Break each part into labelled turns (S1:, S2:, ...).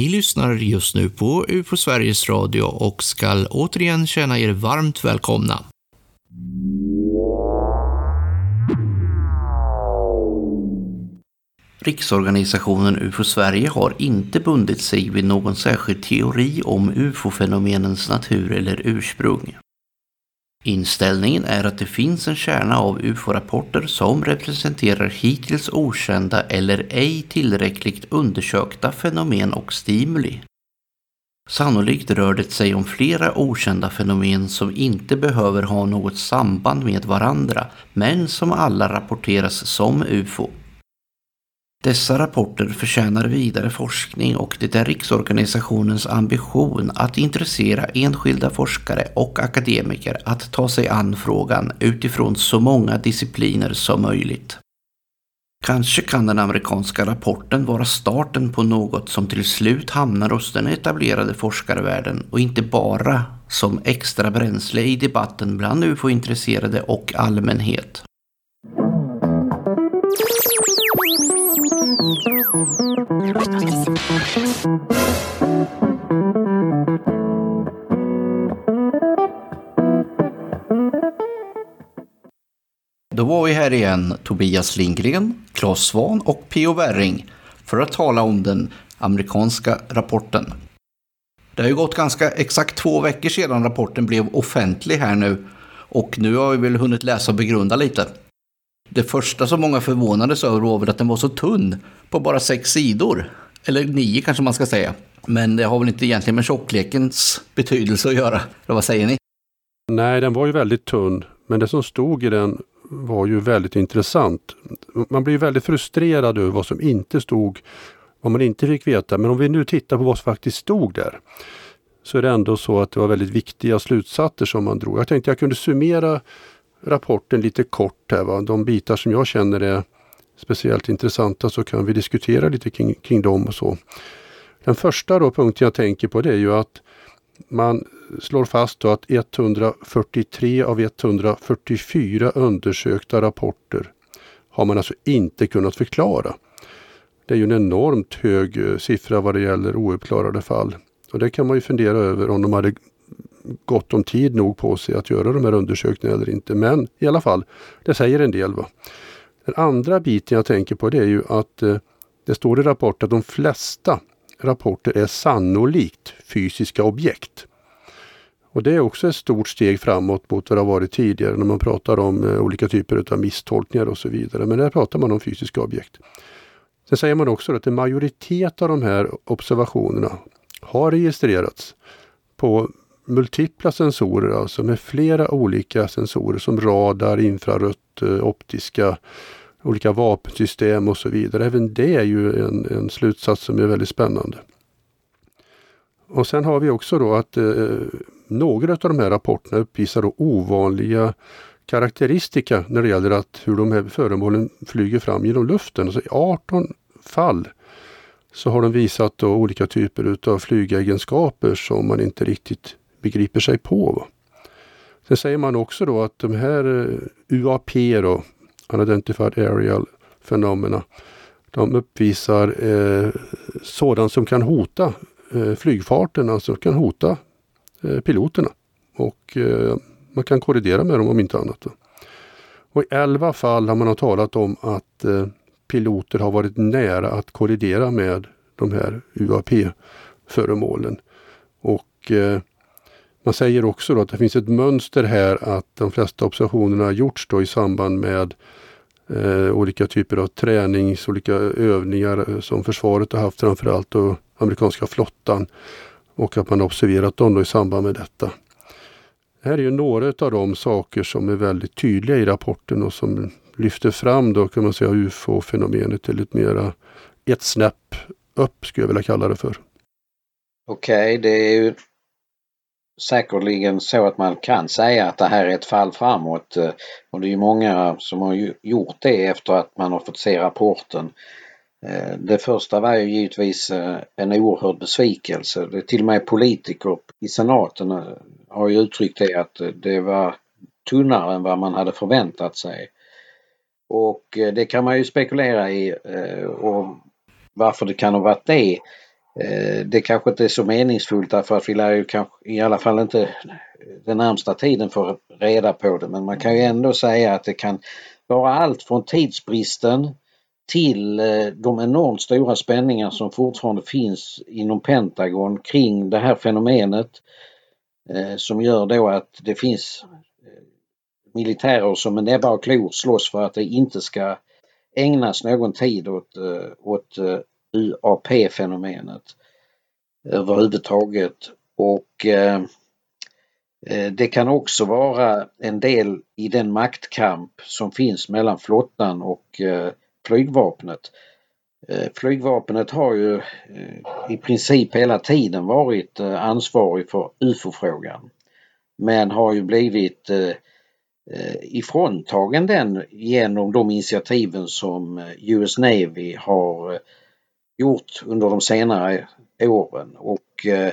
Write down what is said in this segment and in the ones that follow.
S1: Ni lyssnar just nu på UFO Sveriges Radio och skall återigen känna er varmt välkomna. Riksorganisationen UFO Sverige har inte bundit sig vid någon särskild teori om UFO-fenomenens natur eller ursprung. Inställningen är att det finns en kärna av UFO-rapporter som representerar hittills okända eller ej tillräckligt undersökta fenomen och stimuli. Sannolikt rör det sig om flera okända fenomen som inte behöver ha något samband med varandra, men som alla rapporteras som UFO. Dessa rapporter förtjänar vidare forskning och det är Riksorganisationens ambition att intressera enskilda forskare och akademiker att ta sig an frågan utifrån så många discipliner som möjligt. Kanske kan den amerikanska rapporten vara starten på något som till slut hamnar hos den etablerade forskarvärlden och inte bara som extra bränsle i debatten bland ufo-intresserade och allmänhet. Då var vi här igen, Tobias Lindgren, Claes Svan och P.O. Werring för att tala om den amerikanska rapporten. Det har ju gått ganska exakt två veckor sedan rapporten blev offentlig här nu och nu har vi väl hunnit läsa och begrunda lite. Det första som många förvånades över var väl att den var så tunn på bara sex sidor. Eller nio kanske man ska säga. Men det har väl inte egentligen med tjocklekens betydelse att göra. Eller vad säger ni?
S2: Nej, den var ju väldigt tunn. Men det som stod i den var ju väldigt intressant. Man blir väldigt frustrerad över vad som inte stod, vad man inte fick veta. Men om vi nu tittar på vad som faktiskt stod där så är det ändå så att det var väldigt viktiga slutsatser som man drog. Jag tänkte jag kunde summera rapporten lite kort här. Va? De bitar som jag känner är speciellt intressanta så kan vi diskutera lite kring, kring dem och så. Den första då punkten jag tänker på det är ju att man slår fast att 143 av 144 undersökta rapporter har man alltså inte kunnat förklara. Det är ju en enormt hög eh, siffra vad det gäller ouppklarade fall. Och det kan man ju fundera över om de hade gott om tid nog på sig att göra de här undersökningarna eller inte. Men i alla fall, det säger en del. Va? Den andra biten jag tänker på det är ju att eh, det står i rapporten att de flesta rapporter är sannolikt fysiska objekt. Och det är också ett stort steg framåt mot vad det har varit tidigare när man pratar om eh, olika typer av misstolkningar och så vidare. Men där pratar man om fysiska objekt. Sen säger man också att en majoritet av de här observationerna har registrerats på multipla sensorer, alltså med flera olika sensorer som radar, infrarött, eh, optiska, olika vapensystem och så vidare. Även det är ju en, en slutsats som är väldigt spännande. Och sen har vi också då att eh, några av de här rapporterna uppvisar då ovanliga karaktäristika när det gäller att hur de här föremålen flyger fram genom luften. Alltså I 18 fall så har de visat då olika typer utav flygegenskaper som man inte riktigt begriper sig på. Sen säger man också då att de här eh, UAP då, Unidentified Aerial Phenomena, de uppvisar eh, sådant som kan hota eh, flygfarten, alltså kan hota eh, piloterna. Och eh, man kan korrigera med dem om inte annat. Då. Och I 11 fall har man talat om att eh, piloter har varit nära att kollidera med de här UAP-föremålen. Och eh, man säger också då att det finns ett mönster här att de flesta observationerna har gjorts då i samband med eh, olika typer av tränings, olika övningar eh, som försvaret har haft framförallt och amerikanska flottan. Och att man observerat dem då i samband med detta. Det här är ju några av de saker som är väldigt tydliga i rapporten och som lyfter fram då kan man säga ufo-fenomenet till ett mera ett snäpp upp skulle jag vilja kalla det för.
S3: Okej, okay, det är ju säkerligen så att man kan säga att det här är ett fall framåt. Eh, och det är ju många som har gjort det efter att man har fått se rapporten. Eh, det första var ju givetvis eh, en oerhörd besvikelse. Det till och med politiker i senaten har ju uttryckt det att det var tunnare än vad man hade förväntat sig. Och det kan man ju spekulera i och varför det kan ha varit det. Eh, det kanske inte är så meningsfullt därför att vi lär ju kanske i alla fall inte den närmsta tiden få reda på det. Men man kan ju ändå säga att det kan vara allt från tidsbristen till eh, de enormt stora spänningar som fortfarande finns inom Pentagon kring det här fenomenet eh, som gör då att det finns eh, militärer som med näbbar och klor slåss för att det inte ska ägnas någon tid åt, åt UAP-fenomenet överhuvudtaget. Och eh, eh, det kan också vara en del i den maktkamp som finns mellan flottan och eh, flygvapnet. Eh, flygvapnet har ju eh, i princip hela tiden varit eh, ansvarig för UFO-frågan. Men har ju blivit eh, eh, ifråntagen den genom de initiativen som US Navy har gjort under de senare åren. Och eh,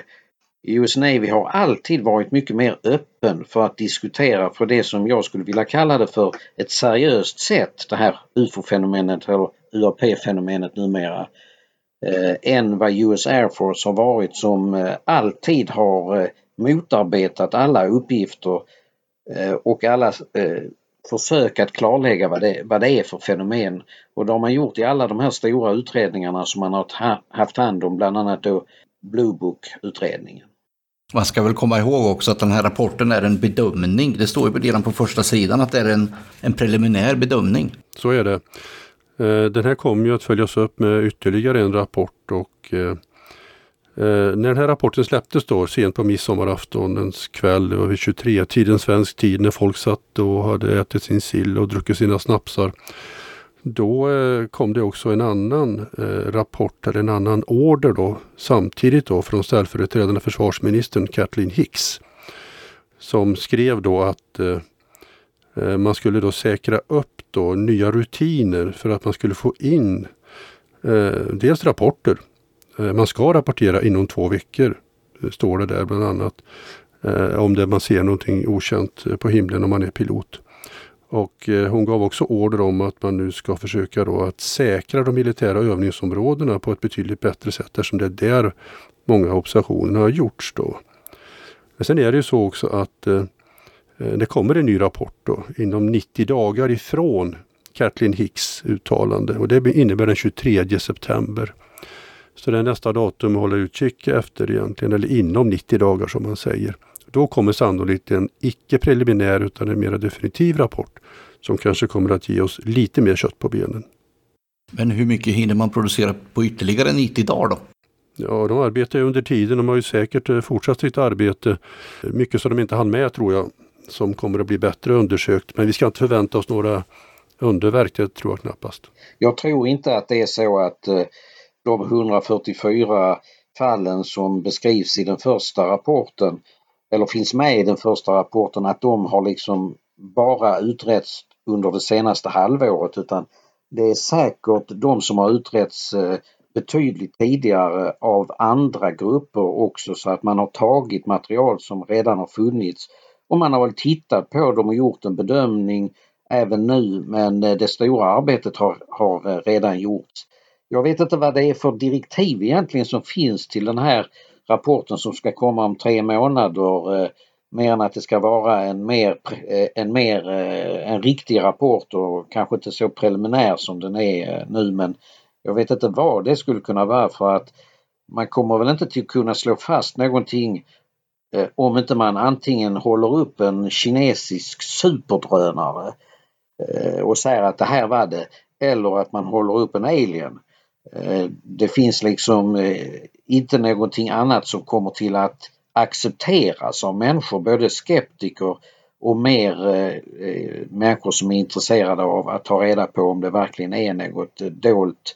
S3: US Navy har alltid varit mycket mer öppen för att diskutera för det som jag skulle vilja kalla det för ett seriöst sätt det här UFO-fenomenet eller UAP-fenomenet numera eh, än vad US Air Force har varit som eh, alltid har eh, motarbetat alla uppgifter eh, och alla eh, försök att klarlägga vad det, vad det är för fenomen. Och det har man gjort i alla de här stora utredningarna som man har haft hand om, bland annat då Blue Book-utredningen.
S1: Man ska väl komma ihåg också att den här rapporten är en bedömning. Det står ju redan på första sidan att det är en, en preliminär bedömning.
S2: Så är det. Eh, den här kommer ju att följas upp med ytterligare en rapport och eh, när den här rapporten släpptes då sent på midsommaraftonens kväll, det var vid 23-tiden svensk tid när folk satt och hade ätit sin sill och druckit sina snapsar. Då eh, kom det också en annan eh, rapport, eller en annan order då, samtidigt då från ställföreträdande försvarsministern Kathleen Hicks. Som skrev då att eh, eh man skulle då säkra upp då nya rutiner för att man skulle få in eh, dels rapporter Eh, man ska rapportera inom två veckor, eh, står det där bland annat. Eh, om det man ser någonting okänt på himlen om man är pilot. Och hon gav också order om att man nu ska försöka då att säkra de militära övningsområdena på ett betydligt bättre sätt eftersom det är där många observationer har gjorts. Då. Men sen är det ju så också att det kommer en ny rapport då, inom 90 dagar ifrån Kathleen Hicks uttalande och det innebär den 23 september. Så det är nästa datum att hålla utkik efter egentligen, eller inom 90 dagar som man säger. Då kommer sannolikt en icke preliminär utan en mer definitiv rapport som kanske kommer att ge oss lite mer kött på benen.
S1: Men hur mycket hinner man producera på ytterligare 90 dagar då?
S2: Ja, de arbetar ju under tiden. De har ju säkert eh, fortsatt sitt arbete. Mycket som de inte hann med tror jag, som kommer att bli bättre undersökt. Men vi ska inte förvänta oss några underverk, det tror jag knappast.
S3: Jag tror inte att det är så att eh, de 144 fallen som beskrivs i den första rapporten eller finns med i den första rapporten att de har liksom bara utretts under det senaste halvåret utan det är säkert de som har utretts eh, betydligt tidigare av andra grupper också så att man har tagit material som redan har funnits och man har väl tittat på dem och gjort en bedömning även nu men eh, det stora arbetet har, har eh, redan gjorts. Jag vet inte vad det är för direktiv egentligen som finns till den här rapporten som ska komma om tre månader. Eh, mer än att det ska vara en mer, eh, en mer eh, en riktig rapport och kanske inte så preliminär som den är eh, nu men jag vet inte vad det skulle kunna vara för att man kommer väl inte till kunna slå fast någonting om inte man antingen håller upp en kinesisk superdrönare och säger att det här var det eller att man håller upp en alien. Eh, det finns liksom eh, inte någonting annat som kommer till att accepteras av människor, både skeptiker och mer eh, eh människor som är intresserade av att ta reda på om det verkligen är något dolt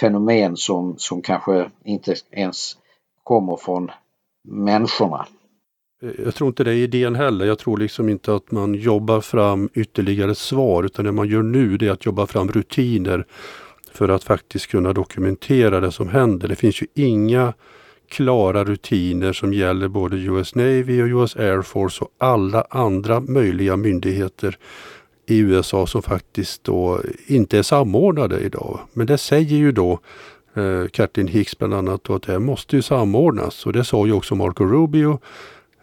S3: fenomen som, som kanske inte ens kommer från människorna.
S2: Jag tror inte det är idén heller. Jag tror liksom inte att man jobbar fram ytterligare svar utan det man gör nu det är att jobba fram rutiner för att faktiskt kunna dokumentera det som händer. Det finns ju inga klara rutiner som gäller både US Navy och US Air Force och alla andra möjliga myndigheter i USA som faktiskt då inte är samordnade idag. Men det säger ju då eh, Hicks bland annat att det här måste ju samordnas och det sa ju också Marco Rubio,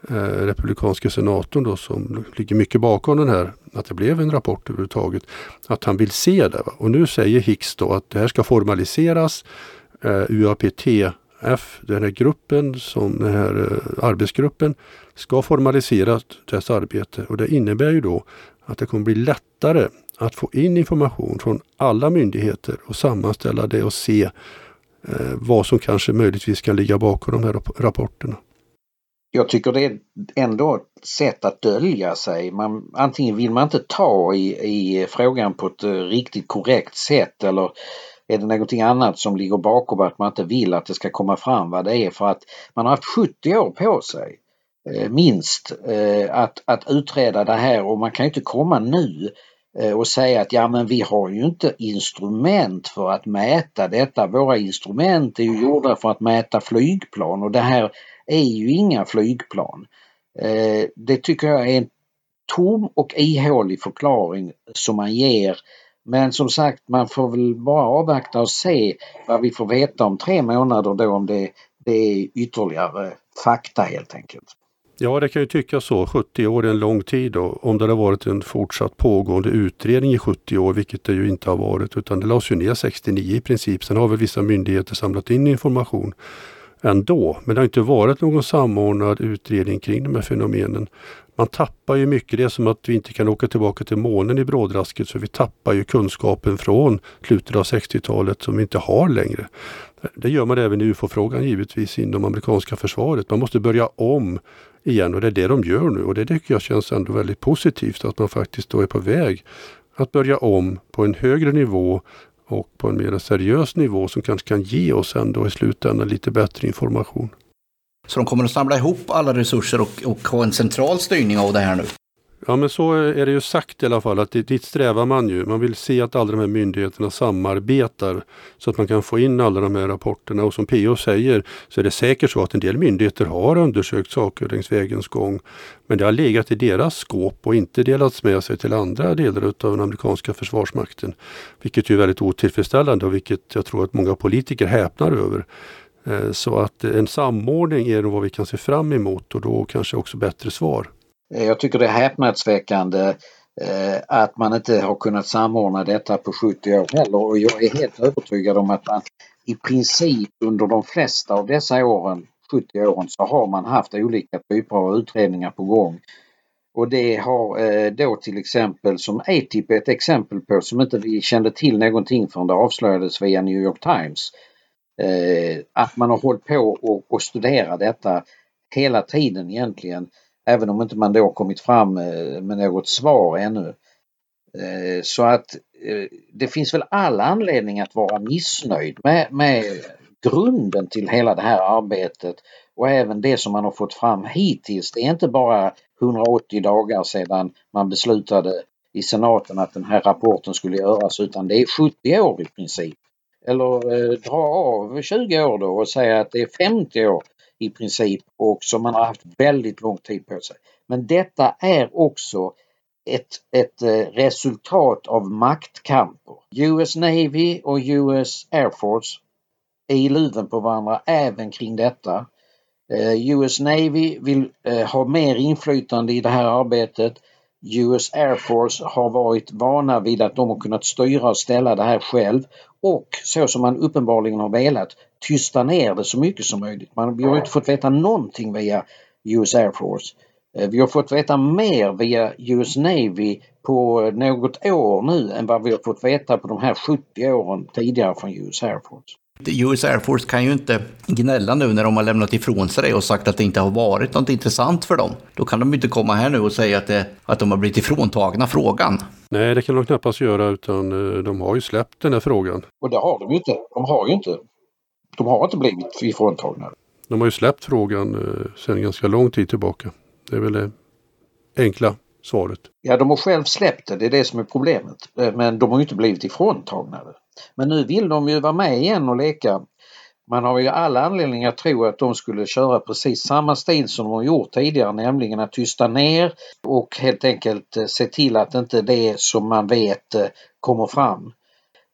S2: eh, republikanska senatorn då som ligger mycket bakom den här, att det blev en rapport överhuvudtaget, att han vill se det. Va? Och nu säger Hicks då att det här ska formaliseras. Eh, UAPTF, den här gruppen, som den här eh, arbetsgruppen, ska formalisera dess arbete och det innebär ju då att det kommer bli lättare att få in information från alla myndigheter och sammanställa det och se eh, vad som kanske möjligtvis kan ligga bakom de här rapporterna.
S3: Jag tycker det är ändå ett sätt att dölja sig. Man, antingen vill man inte ta i, i frågan på ett eh, riktigt korrekt sätt eller är det någonting annat som ligger bakom att man inte vill att det ska komma fram vad det är för att man har haft 70 år på sig eh, minst eh, att, att utreda det här och man kan inte komma nu och säga att ja men vi har ju inte instrument för att mäta detta. Våra instrument är ju gjorda för att mäta flygplan och det här är ju inga flygplan. Eh, det tycker jag är en tom och ihålig förklaring som man ger. Men som sagt man får väl bara avvakta och se vad vi får veta om tre månader då om det, det är ytterligare fakta helt enkelt.
S2: Ja, det kan ju tyckas så. 70 år är en lång tid då. Om det har varit en fortsatt pågående utredning i 70 år, vilket det ju inte har varit, utan det lades ju ner 69 i princip. Sen har väl vissa myndigheter samlat in information ändå. Men det har inte varit någon samordnad utredning kring de här fenomenen. Man tappar ju mycket. Det är som att vi inte kan åka tillbaka till månen i brådrasket så vi tappar ju kunskapen från slutet av 60-talet som vi inte har längre. Det gör man även i UFO-frågan givetvis inom amerikanska försvaret. Man måste börja om igen och det är det de gör nu och det tycker jag känns ändå väldigt positivt att man faktiskt då är på väg att börja om på en högre nivå och på en mer seriös nivå som kanske kan ge oss ändå i slutändan lite bättre information.
S1: Så de kommer att samla ihop alla resurser och, och ha en central styrning av det här nu?
S2: Ja men så är det ju sagt i alla fall att dit strävar man ju. Man vill se att alla de här myndigheterna samarbetar så att man kan få in alla de här rapporterna och som PO säger så är det säkert så att en del myndigheter har undersökt saker längs vägens gång. Men det har legat i deras skåp och inte delats med sig till andra delar av den amerikanska försvarsmakten. Vilket är väldigt otillfredsställande och vilket jag tror att många politiker häpnar över. Eh, så att en samordning är vad vi kan se fram emot och då kanske också bättre svar.
S3: Eh, jag tycker det är häpnadsväckande eh, att man inte har kunnat samordna detta på 70 år heller och jag är helt övertygad om att man i princip under de flesta av dessa åren, 70 åren, så har man haft olika typer av utredningar på gång. Och det har eh, då till exempel som ATIP är ett exempel på som inte vi kände till någonting förrän det avslöjades via New York Times. Att man har hållit på och studerat detta hela tiden egentligen Även om inte man då kommit fram eh, med något svar ännu. Eh, så att eh, det finns väl alla anledning att vara missnöjd med, med grunden till hela det här arbetet och även det som man har fått fram hittills. Det är inte bara 180 dagar sedan man beslutade i senaten att den här rapporten skulle göras utan det är 70 år i princip. Eller eh, dra av 20 år då och säga att det är 50 år i princip och som man har haft väldigt lång tid på sig. Men detta är också ett, ett eh, resultat av maktkamper. US Navy och US Air Force är i luven på varandra även kring detta. Eh, US Navy vill eh, ha mer inflytande i det här arbetet. US Air Force har varit vana vid att de har kunnat styra och ställa det här själv och så som man uppenbarligen har velat tysta ner det så mycket som möjligt. Man, vi har inte fått veta någonting via US Air Force. Eh, vi har fått veta mer via US Navy på något år nu än vad vi har fått veta på de här 70 åren tidigare från US Air Force.
S1: US Air Force kan ju inte gnälla nu när de har lämnat ifrån sig det och sagt att det inte har varit något intressant för dem. Då kan de inte komma här nu och säga att, det, att de har blivit ifråntagna frågan.
S2: Nej, det kan de knappast göra utan eh, de har ju släppt den här frågan.
S3: Och det har de ju inte. De har ju inte. De har inte blivit ifråntagna.
S2: De har ju släppt frågan eh, sedan ganska lång tid tillbaka. Det är väl det enkla svaret.
S3: Ja, de har själv släppt det. Det är det som är problemet. Eh, men de har ju inte blivit ifråntagna. Men nu vill de ju vara med igen och leka. Man har ju alla anledningar att tro att de skulle köra precis samma stil som de har gjort tidigare, nämligen att tysta ner och helt enkelt eh, se till att inte det som man vet kommer fram.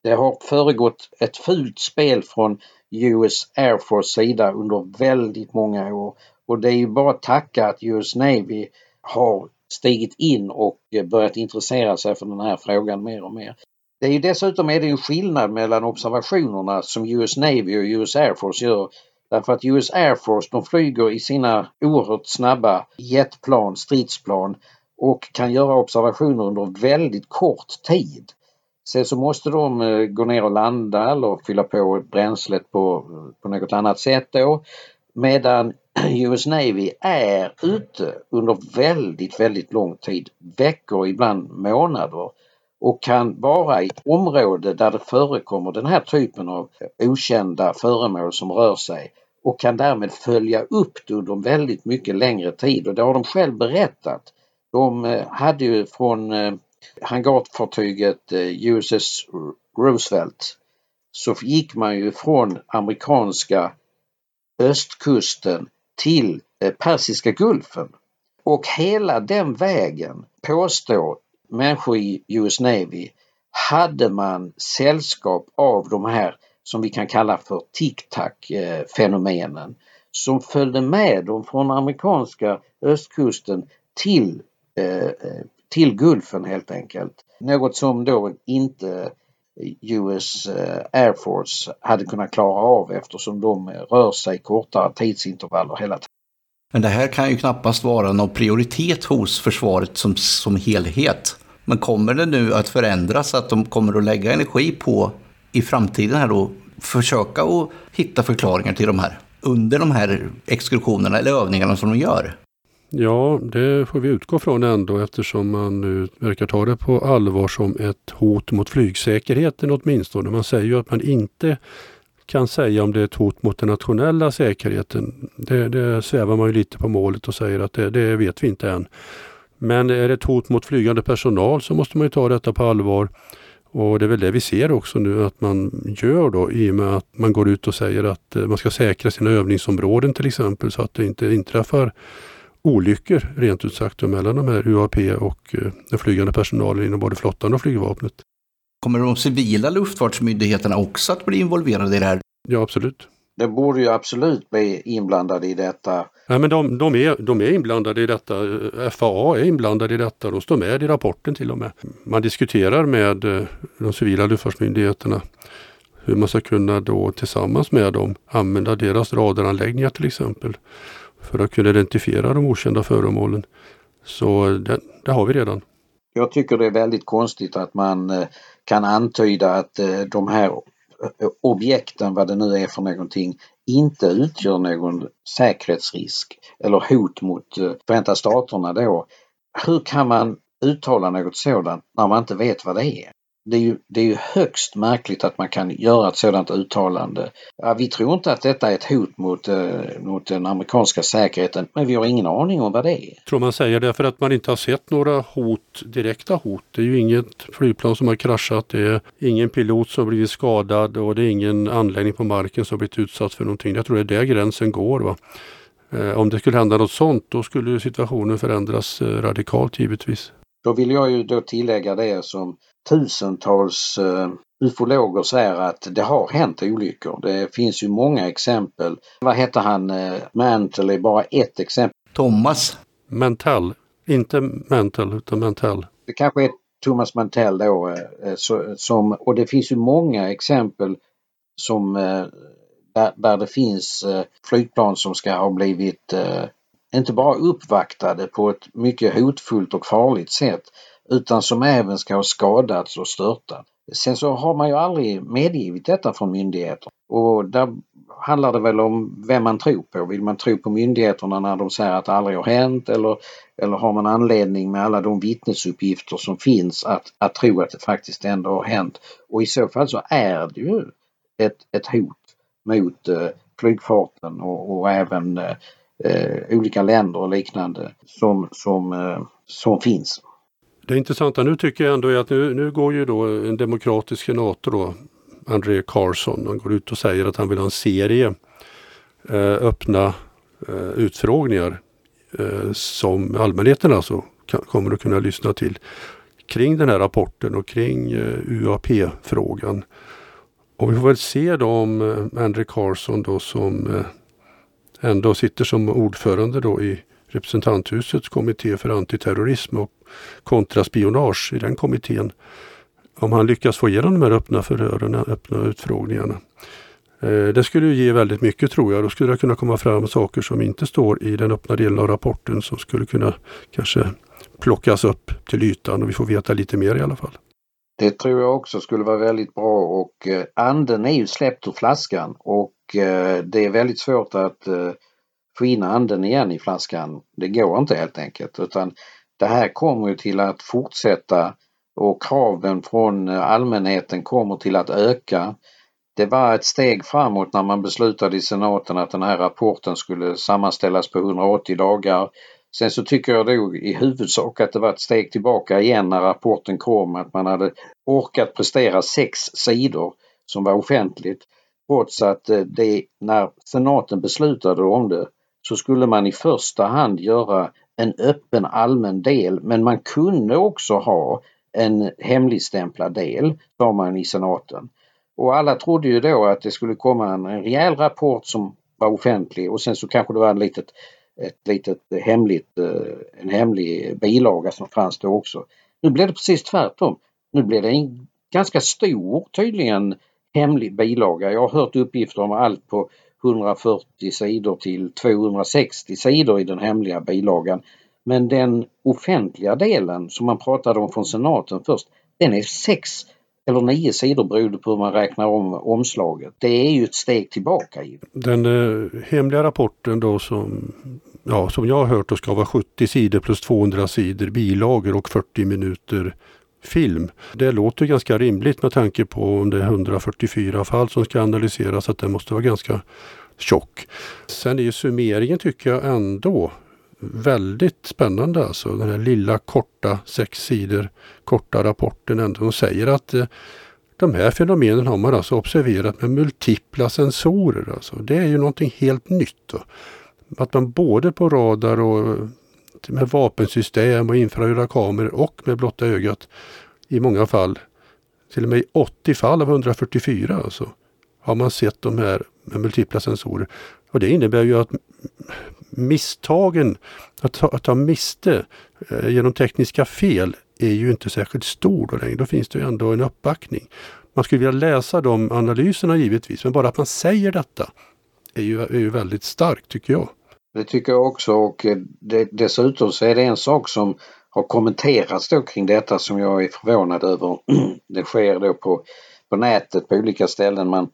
S3: Det har föregått ett fult spel från US Air Force sida under väldigt många år och det är ju bara att tacka att US Navy har stigit in och börjat intressera sig för den här frågan mer och mer. Det är ju dessutom är det en skillnad mellan observationerna som US Navy och US Air Force gör. Därför att US Air Force de flyger i sina oerhört snabba jetplan, stridsplan och kan göra observationer under väldigt kort tid. Sen så måste de eh, gå ner och landa eller fylla på bränslet på, på något annat sätt då. Medan US Navy är ute under väldigt, väldigt lång tid, veckor, ibland månader och kan vara i ett område där det förekommer den här typen av okända föremål som rör sig och kan därmed följa upp det under väldigt mycket längre tid och det har de själv berättat. De eh, hade ju från eh, hangarfartyget eh, USS Roosevelt så gick man ju från amerikanska östkusten till eh, Persiska gulfen. Och hela den vägen påstår människor i US Navy hade man sällskap av de här som vi kan kalla för tic-tac eh, fenomenen som följde med dem från amerikanska östkusten till, eh, till Gulfen helt enkelt. Något som då inte US eh, Air Force hade kunnat klara av eftersom de rör sig kortare tidsintervaller hela tiden.
S1: Men det här kan ju knappast vara någon prioritet hos försvaret som, som helhet. Men kommer det nu att förändras att de kommer att lägga energi på i framtiden här då försöka att hitta förklaringar till de här under de här exkursionerna eller övningarna som de gör?
S2: Ja, det får vi utgå från ändå eftersom man nu verkar ta det på allvar som ett hot mot flygsäkerheten åtminstone. Man säger ju att man inte kan säga om det är ett hot mot den nationella säkerheten. Det, det svävar man ju lite på målet och säger att det, det vet vi inte än. Men är det ett hot mot flygande personal så måste man ju ta detta på allvar. Och det är väl det vi ser också nu att man gör då i och med att man går ut och säger att eh, man ska säkra sina övningsområden till exempel så att det inte inträffar olyckor rent ut sagt mellan de här UAP och eh, den flygande personalen inom både flottan och flygvapnet.
S1: Kommer de civila luftfartsmyndigheterna också att bli involverade i det här?
S2: Ja, absolut.
S3: Det borde ju absolut bli inblandade i detta.
S2: Ja, men de, de, är, de är inblandade i detta. FAA är inblandade i detta. De står med i rapporten till och med. Man diskuterar med eh, de civila luftfartsmyndigheterna hur man ska kunna då tillsammans med dem använda deras radaranläggningar till exempel för att kunna identifiera de okända föremålen. Så det, det har vi redan.
S3: Jag tycker det är väldigt konstigt att man eh, kan antyda att eh, de här eh, objekten, vad det nu är för någonting, inte utgör någon säkerhetsrisk eller hot mot Förenta Staterna då. Hur kan man uttala något sådant när man inte vet vad det är? Det är, ju, det är ju högst märkligt att man kan göra ett sådant uttalande. Ja, vi tror inte att detta är ett hot mot, eh, mot den amerikanska säkerheten, men vi har ingen aning om vad det är.
S2: Tror man säger det för att man inte har sett några hot, direkta hot. Det är ju inget flygplan som har kraschat, det är ingen pilot som blivit skadad och det är ingen anläggning på marken som blivit utsatt för någonting. Jag tror det är där gränsen går. Va? Eh, om det skulle hända något sånt, då skulle situationen förändras eh, radikalt givetvis.
S3: Då vill jag ju då tillägga det som tusentals uh, ufologer säger att det har hänt olyckor. Det finns ju många exempel. Vad heter han? Uh, Mantle är bara ett exempel.
S1: Thomas.
S2: Mantell. Inte Mantle utan Mantell.
S3: Det kanske är Thomas Mantell då. Uh, så, som, och det finns ju många exempel som där, där det finns flygplan som ska ha blivit inte bara uppvaktade på ett mycket hotfullt och farligt sätt utan som även ska ha skadats och störtat. Sen så har man ju aldrig medgivit detta från myndigheter och där handlar det väl om vem man tror på. Vill man tro på myndigheterna när de säger att det aldrig har hänt eller, eller har man anledning med alla de vittnesuppgifter som finns att, att tro att det faktiskt ändå har hänt. Och i så fall så är det ju ett, ett hot mot eh, flygfarten och, och även eh, eh olika länder och liknande som, som, eh, som finns.
S2: Det intressanta nu tycker jag ändå är att nu, nu går ju då en demokratisk senator då, André Carson, han går ut och säger att han vill ha en serie eh, öppna eh, utfrågningar eh, som allmänheten alltså kan, kommer att kunna lyssna till kring den här rapporten och kring eh, UAP-frågan. Och vi får väl se då om eh, Carson då som eh, ändå sitter som ordförande då i representanthusets kommitté för antiterrorism och kontraspionage i den kommittén. Om han lyckas få igenom de här öppna förhören, öppna utfrågningarna. Eh, det skulle ge väldigt mycket tror jag. Då skulle det kunna komma fram saker som inte står i den öppna delen av rapporten som skulle kunna kanske plockas upp till ytan och vi får veta lite mer i alla fall.
S3: Det tror jag också skulle vara väldigt bra och eh, anden är ju släppt ur flaskan och eh, det är väldigt svårt att få in anden igen i flaskan. Det går inte helt enkelt utan det här kommer ju till att fortsätta och kraven från allmänheten kommer till att öka. Det var ett steg framåt när man beslutade i senaten att den här rapporten skulle sammanställas på 180 dagar. Sen så tycker jag då i huvudsak att det var ett steg tillbaka igen när rapporten kom att man hade orkat prestera sex sidor som var offentligt. Trots att eh, det när senaten beslutade om det så skulle man i första hand göra en öppen allmän del men man kunde också ha en hemligstämplad del, sa man i senaten. Och alla trodde ju då att det skulle komma en, en rejäl rapport som var offentlig och sen så kanske det var en litet, ett litet hemligt, eh, en hemlig bilaga som fanns då också. Nu blev det precis tvärtom. Nu blev det en ganska stor tydligen hemlig bilaga. Jag har hört uppgifter om allt på 140 sidor till 260 sidor i den hemliga bilagan. Men den offentliga delen som man pratade om från senaten först, den är sex eller nio sidor beroende på hur man räknar om omslaget. Det är ju ett steg tillbaka.
S2: Den eh, hemliga rapporten då som, ja, som jag har hört då ska vara 70 sidor plus 200 sidor bilagor och 40 minuter film. Det låter ganska rimligt med tanke på om det är 144 fall som ska analyseras att det måste vara ganska tjock. Sen är ju summeringen tycker jag ändå väldigt spännande alltså. Den här lilla korta, sex sidor korta rapporten ändå. De säger att eh, de här fenomenen har man alltså observerat med multipla sensorer. Alltså. Det är ju någonting helt nytt. Då. Att man både på radar och med vapensystem och infraröda kameror och med blotta ögat i många fall, till och med i 80 fall av 144 alltså, har man sett de här med multipla sensorer. Och det innebär ju att misstagen, att ta, att ta miste eh, genom tekniska fel är ju inte särskilt stor då längre. Då finns det ju ändå en uppbackning. Man skulle vilja läsa de analyserna givetvis, men bara att man säger detta är ju, är ju väldigt starkt tycker jag.
S3: Det tycker jag också och eh, det, dessutom så är det en sak som har kommenterats då kring detta som jag är förvånad över. Det sker då på, på nätet på olika ställen. Man,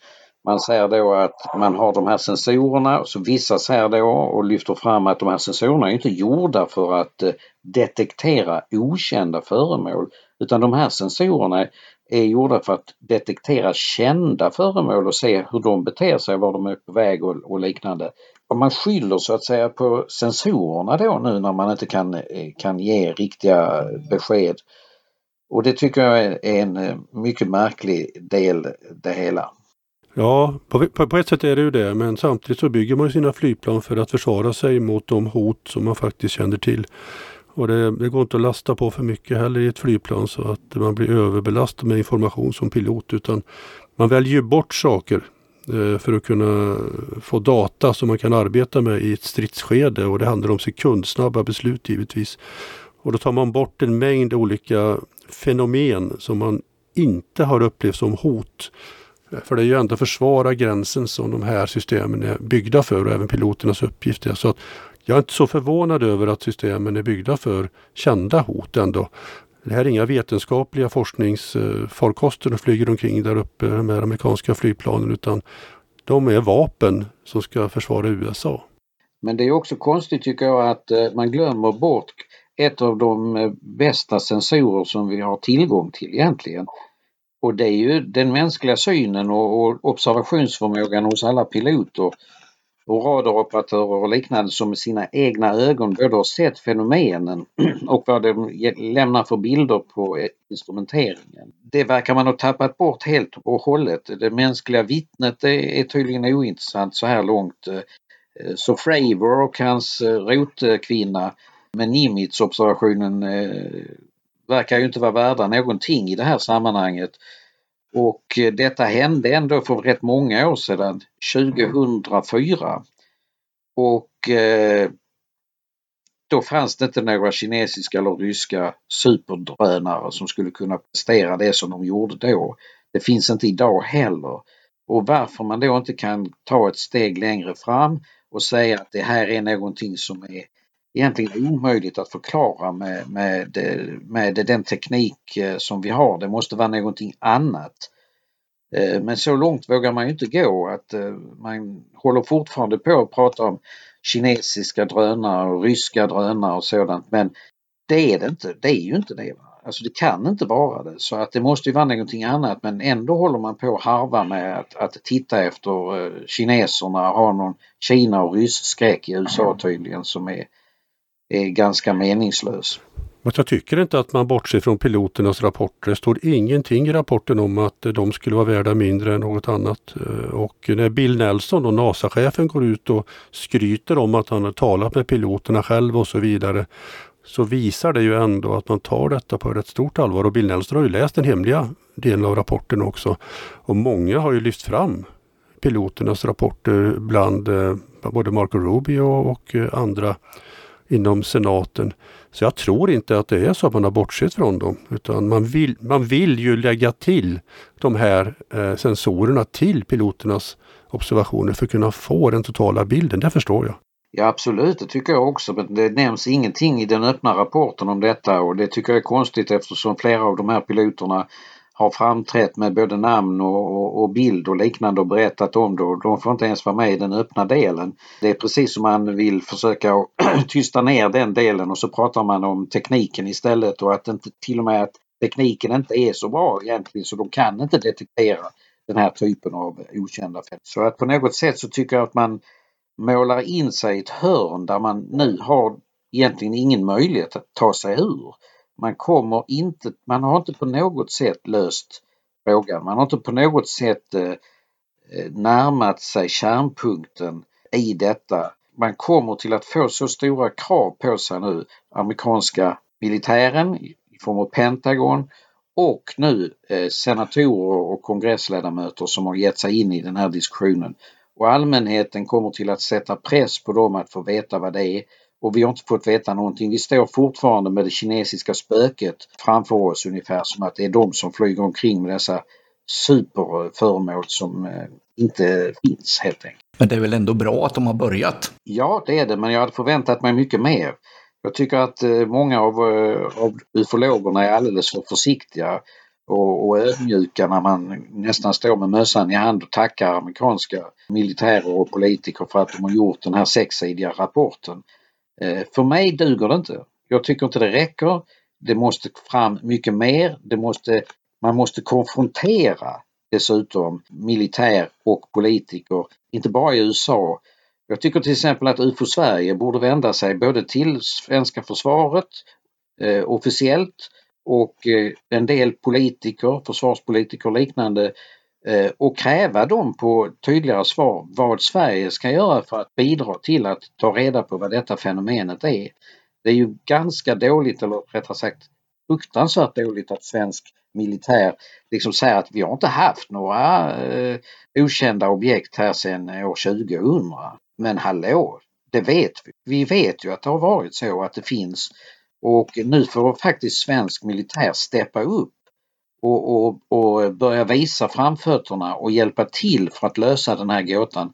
S3: man säger då att man har de här sensorerna och så vissa här då och lyfter fram att de här sensorerna är inte gjorda för att eh, detektera okända föremål utan de här sensorerna är gjorda för att detektera kända föremål och se hur de beter sig, var de är på väg och, och liknande. Om man skyller så att säga på sensorerna då nu när man inte kan, eh, kan ge riktiga besked. Och det tycker jag är en eh, mycket märklig del det hela.
S2: Ja, på, på, ett sätt är det ju det, men samtidigt så bygger man sina flygplan för att försvara sig mot de hot som man faktiskt känner till. Och det, det, går inte att lasta på för mycket heller i ett flygplan så att man blir överbelastad med information som pilot utan man väljer bort saker Eh, för att kunna få data som man kan arbeta med i ett stridsskede och det handlar om sekundsnabba beslut givetvis. Och då tar man bort en mängd olika fenomen som man inte har upplevt som hot för det är ju ändå försvara gränsen som de här systemen är byggda för och även piloternas uppgift är. Så att jag är inte så förvånad över att systemen är byggda för kända hot ändå. Det här är inga vetenskapliga forskningsfarkoster som flyger omkring där uppe, de här amerikanska flygplanen, utan de är vapen som ska försvara USA.
S3: Men det är också konstigt tycker jag att eh, man glömmer bort ett av de eh, bästa sensorer som vi har tillgång till egentligen. Och det är ju den mänskliga synen och observationsförmågan hos alla piloter och radaroperatörer och liknande som med sina egna ögon både har sett fenomenen och vad de lämnar för bilder på e- instrumenteringen. Det verkar man ha tappat bort helt och hållet. Det mänskliga vittnet är tydligen ointressant så här långt. Eh, så Fravor och hans eh, rotkvinna med Nimitz-observationen eh, verkar ju inte vara värda någonting i det här sammanhanget. Och eh, detta hände ändå för rätt många år sedan, 2004. Och eh, då fanns det inte några kinesiska eller ryska superdrönare som skulle kunna prestera det som de gjorde då. Det finns inte idag heller. Och varför man då inte kan ta ett steg längre fram och säga att det här är någonting som är egentligen omöjligt att förklara med, med, med den teknik eh, som vi har. Det måste vara någonting annat. Eh, men så långt vågar man ju inte gå att eh, man håller fortfarande på att prata om kinesiska drönare och ryska drönare och sådant men det är det inte. Det är ju inte det. Alltså det kan inte vara det så att det måste ju vara någonting annat men ändå håller man på att harva med att, att titta efter kineserna, ha någon Kina och ryss-skräck i USA tydligen som är är ganska meningslös.
S2: Men jag tycker inte att man bortser från piloternas rapporter. Det står ingenting i rapporten om att eh, de skulle vara värda mindre än något annat. Eh, och när Bill Nelson, och NASA-chefen, går ut och skryter om att han har talat med piloterna själv och så vidare så visar det ju ändå att man tar detta på rätt stort allvar. Och Bill Nelson har ju läst den hemliga delen av rapporten också. Och många har ju lyft fram piloternas rapporter bland eh, både Marco Rubio och andra inom senaten. Så jag tror inte att det är så att man har bortsett från dem utan man vill, man vill ju lägga till de här eh, sensorerna till piloternas observationer för att kunna få den totala bilden. Det förstår jag.
S3: Ja absolut, det tycker jag också. Men det nämns ingenting i den öppna rapporten om detta och det tycker jag är konstigt eftersom flera av de här piloterna har framträtt med både namn och, och, och, bild och liknande och berättat om det och de får inte ens vara med i den öppna delen. Det är precis som man vill försöka tysta ner den delen och så pratar man om tekniken istället och att inte till och med att tekniken inte är så bra egentligen så de kan inte detektera den här typen av okända fält. Så att på något sätt så tycker jag att man målar in sig i ett hörn där man nu har egentligen ingen möjlighet att ta sig ur. Man kommer inte, man har inte på något sätt löst frågan. Man har inte på något sätt eh, eh, närmat sig kärnpunkten i detta. Man kommer till att få så stora krav på sig nu, amerikanska militären i form av Pentagon och nu eh, senatorer och kongressledamöter som har gett sig in i den här diskussionen. Och allmänheten kommer till att sätta press på dem att få veta vad det är och vi har inte fått veta någonting. Vi står fortfarande med det kinesiska spöket framför oss ungefär som att det är de som flyger omkring med dessa superföremål som eh, inte finns helt enkelt.
S1: Men det är väl ändå bra att de har börjat?
S3: Ja, det är det, men jag hade förväntat mig mycket mer. Jag tycker att eh, många av, eh, av ufologerna är alldeles för försiktiga och, och ödmjuka när man nästan står med mössan i hand och tackar amerikanska militärer och politiker för att de har gjort den här sexsidiga rapporten. Eh, för mig duger det inte. Jag tycker inte det räcker. Det måste fram mycket mer. Det måste, man måste konfrontera dessutom militär och politiker, inte bara i USA. Jag tycker till exempel att UFO Sverige borde vända sig både till svenska försvaret eh, officiellt och eh, en del politiker, försvarspolitiker och liknande Eh, och kräva dem på tydligare svar vad Sverige ska göra för att bidra till att ta reda på vad detta fenomenet är. Det är ju ganska dåligt, eller rättare sagt fruktansvärt dåligt att svensk militär liksom säger att vi har inte haft några eh, okända objekt här sedan eh, år 2000. Men hallå, det vet vi. Vi vet ju att det har varit så att det finns och nu får faktiskt svensk militär steppa upp och, och, och börja visa framfötterna och hjälpa till för att lösa den här gåtan.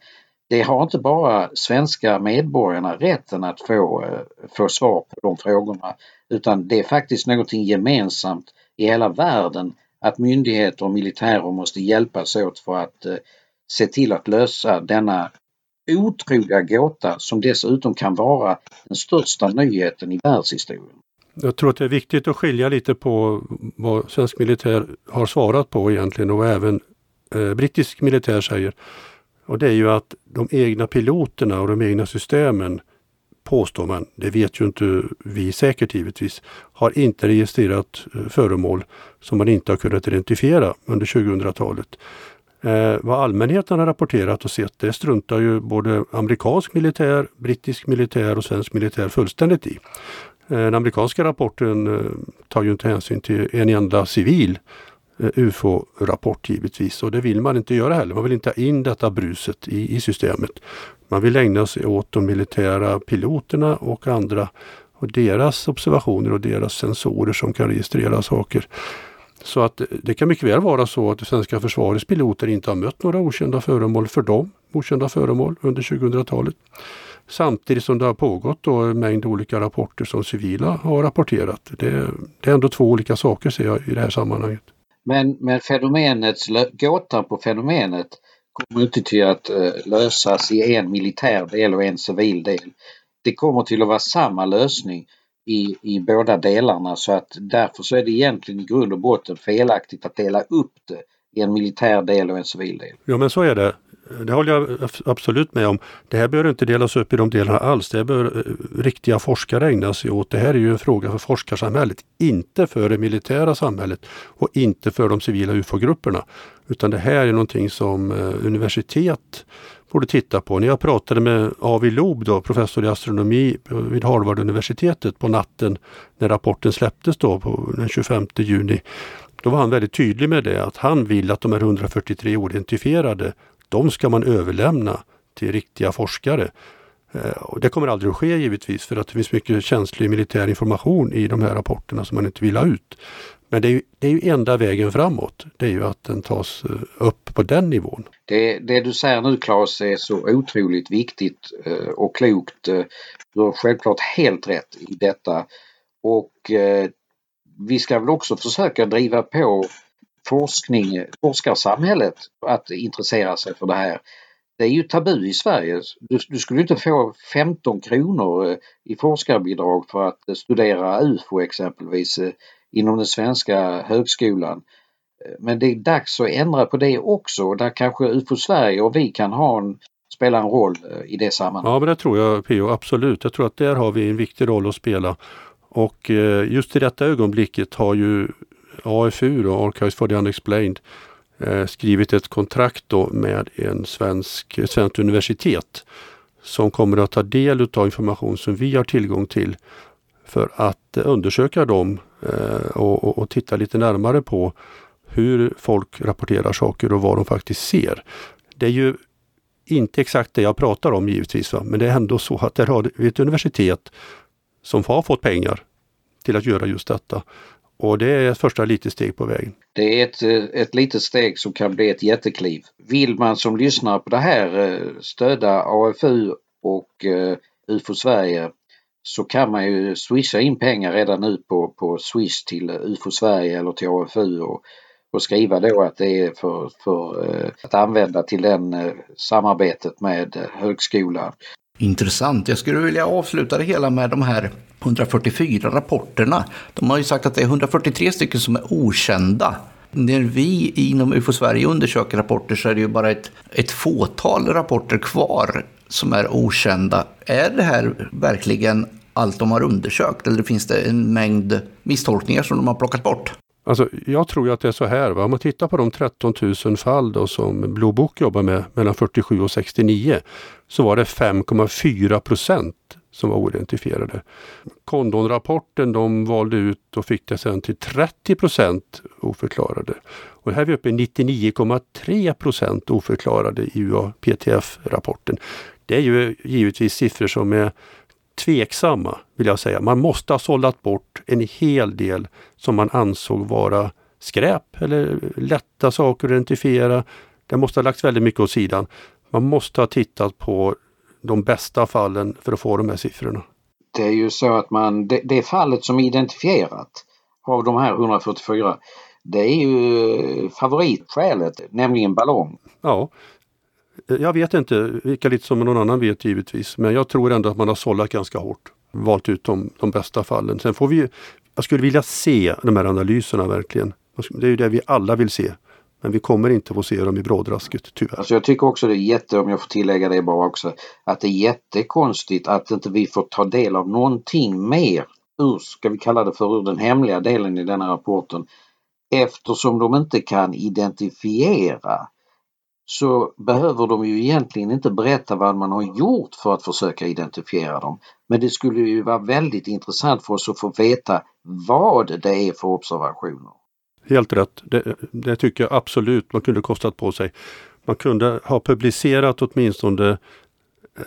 S3: Det har inte bara svenska medborgarna rätten att få, eh, få svar på de frågorna utan det är faktiskt någonting gemensamt i hela världen att myndigheter och militärer måste hjälpas åt för att eh, se till att lösa denna otroliga gåta som dessutom kan vara den största nyheten i världshistorien.
S2: Jag tror att det är viktigt att skilja lite på vad svensk militär har svarat på egentligen och även eh, brittisk militär säger. Och det är ju att de egna piloterna och de egna systemen påstår man, det vet ju inte vi säkert givetvis, har inte registrerat eh, föremål som man inte har kunnat identifiera under 2000-talet. Eh, vad allmänheten har rapporterat och sett det struntar ju både amerikansk militär, brittisk militär och svensk militär fullständigt i. Eh, den amerikanska rapporten eh, tar ju inte hänsyn till en enda civil eh, UFO-rapport givetvis och det vill man inte göra heller. Man vill inte ha in detta bruset i, i systemet. Man vill ägna sig åt de militära piloterna och andra och deras observationer och deras sensorer som kan registrera saker. Så att det kan mycket väl vara så att det svenska försvarets piloter inte har mött några okända föremål för dem, okända föremål under 2000-talet. Samtidigt som det har pågått då en mängd olika rapporter som civila har rapporterat. Det, det är ändå två olika saker ser jag i det här sammanhanget.
S3: Men, men fenomenets, gåtan på fenomenet kommer inte till att uh, lösas i en militär del och en civil del. Det kommer till att vara samma lösning i, i båda delarna så att därför så är det egentligen i grund och botten felaktigt att dela upp det i en militär del och en civil del.
S2: Ja men så är det. Det håller jag absolut med om. Det här bör inte delas upp i de delarna alls. Det bör eh, riktiga forskare ägna sig åt. Det här är ju en fråga för forskarsamhället, inte för det militära samhället och inte för de civila UFO-grupperna. Utan det här är någonting som eh, universitet borde titta på. När jag pratade med Avi Loob då, professor i astronomi eh, vid Harvard-universitetet på natten när rapporten släpptes då på den 25 juni. Då var han väldigt tydlig med det att han vill att de här 143 oidentifierade, de ska man överlämna till riktiga forskare. Eh, och det kommer aldrig att ske givetvis för att det finns mycket känslig militär information i de här rapporterna som man inte vill ha ut. Men det är, ju, det är ju enda vägen framåt. Det är ju att den tas eh, upp på den nivån.
S3: Det, det du säger nu Claes är så otroligt viktigt eh, och klokt. Du har självklart helt rätt i detta. Och vi ska väl också försöka driva på forskning, forskarsamhället att intressera sig för det här. Det är ju tabu i Sverige. Du, du skulle inte få 15 kronor eh, i forskarbidrag för att studera UFO exempelvis eh, inom den svenska högskolan. Eh, men det är dags att ändra på det också. Där kanske UFO Sverige och vi kan ha en, spela en roll i det sammanhanget.
S2: Ja men det tror jag Pio, absolut. Jag tror att där har vi en viktig roll att spela. Och just i detta ögonblicket har ju AFU, då, Archives for the Unexplained, eh, skrivit ett kontrakt då med en svensk, ett svenskt universitet som kommer att ta del av information som vi har tillgång till för att undersöka dem eh, och, och, och, titta lite närmare på hur folk rapporterar saker och vad de faktiskt ser. Det är ju inte exakt det jag pratar om givetvis, va? men det är ändå så att där har vi ett universitet som har fått pengar till att göra just detta. Och det är ett första litet steg på vägen.
S3: Det är ett, eh, ett litet steg som kan bli ett jättekliv. Vill man som lyssnar på det här eh, stödja AFU och eh, UFO Sverige så kan man ju swisha in pengar redan nu på, på Swish till UFO Sverige eller till AFU och, och skriva då att det är för, för att använda till den samarbetet med högskolan.
S1: Intressant. Jag skulle vilja avsluta det hela med de här 144 rapporterna. De har ju sagt att det är 143 stycken som är okända. När vi inom UFO Sverige undersöker rapporter så är det ju bara ett, ett fåtal rapporter kvar som är okända. Är det här verkligen allt de har undersökt eller finns det en mängd misstolkningar som de har plockat bort?
S2: Alltså, jag tror att det är så här. Va? Om man tittar på de 13 000 fall då som Blue Book jobbar med mellan 47 och 69 så var det 5,4 procent som var oidentifierade. Kondonrapporten de valde ut och fick det sen till 30 procent oförklarade. Och här är vi uppe i 99,3 procent oförklarade i UAPTF-rapporten. Det är ju givetvis siffror som är tveksamma, vill jag säga. Man måste ha sållat bort en hel del som man ansåg vara skräp eller lätta saker att identifiera. Det måste ha lagts väldigt mycket åt sidan. Man måste ha tittat på de bästa fallen för att få de här siffrorna.
S3: Det är ju så att man, det, det fallet som är identifierat av de här 144 det är ju favoritskälet, nämligen ballong.
S2: Ja, jag vet inte lika lite som någon annan vet givetvis, men jag tror ändå att man har sållat ganska hårt. Valt ut de, de bästa fallen. Sen får vi, jag skulle vilja se de här analyserna verkligen. Det är ju det vi alla vill se. Men vi kommer inte få se dem i brådrasket tyvärr.
S3: Alltså jag tycker också det är jätte, om jag får tillägga det bara också, att det är jättekonstigt att inte vi får ta del av någonting mer ur, ska vi kalla det för, ur den hemliga delen i denna rapporten. Eftersom de inte kan identifiera så behöver de ju egentligen inte berätta vad man har gjort för att försöka identifiera dem. Men det skulle ju vara väldigt intressant för oss att få veta vad det är för observationer.
S2: Helt rätt. Det, det tycker jag absolut man kunde kostat på sig. Man kunde ha publicerat åtminstone eh,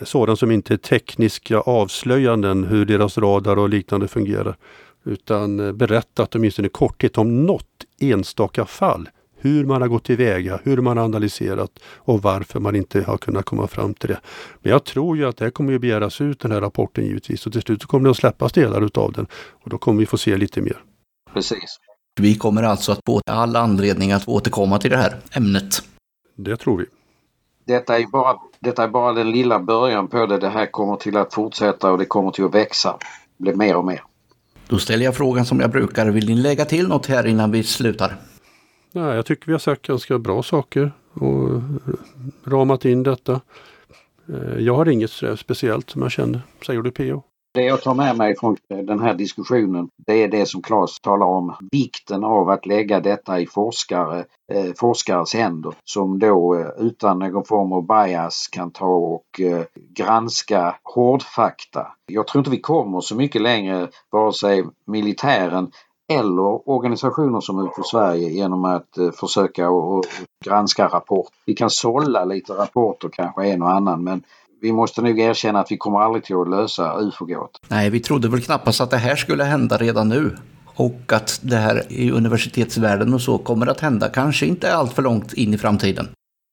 S2: sådant som inte är tekniska avslöjanden hur deras radar och liknande fungerar. Utan eh, berättat åtminstone i korthet om något enstaka fall hur man har gått tillväga, hur man har analyserat och varför man inte har kunnat komma fram till det. Men jag tror ju att det kommer att begäras ut den här rapporten givetvis och till slut kommer det att släppas delar utav den och då kommer vi få se lite mer.
S3: Precis.
S1: Vi kommer alltså att få all anledning att återkomma till det här ämnet.
S2: Det tror vi.
S3: Detta är, bara, detta är bara den lilla början på det. Det här kommer till att fortsätta och det kommer till att växa. Bli mer och mer.
S1: Då ställer jag frågan som jag brukar. Vill ni lägga till något här innan vi slutar?
S2: Nej, jag tycker vi har sagt ganska bra saker och ramat in detta. Eh, jag har inget speciellt som jag känner. Säger du PO?
S3: Det jag tar med mig från den här diskussionen det är det som Claes talar om. Vikten av att lägga detta i forskare, eh, forskares händer som då eh, utan någon form av bias kan ta och eh, granska hårdfakta. Jag tror inte vi kommer så mycket längre vare sig militären eller organisationer som UFO Sverige genom att eh, försöka och, granska rapport. Vi kan sålla lite rapporter kanske en och annan men vi måste nog erkänna att vi kommer aldrig till att lösa ufo-gåt.
S1: Nej, vi trodde väl knappast att det här skulle hända redan nu. Och att det här i universitetsvärlden och så kommer att hända, kanske inte allt för långt in i framtiden.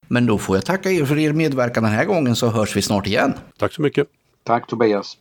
S1: Men då får jag tacka er för er medverkan den här gången så hörs vi snart igen.
S2: Tack så mycket.
S3: Tack Tobias.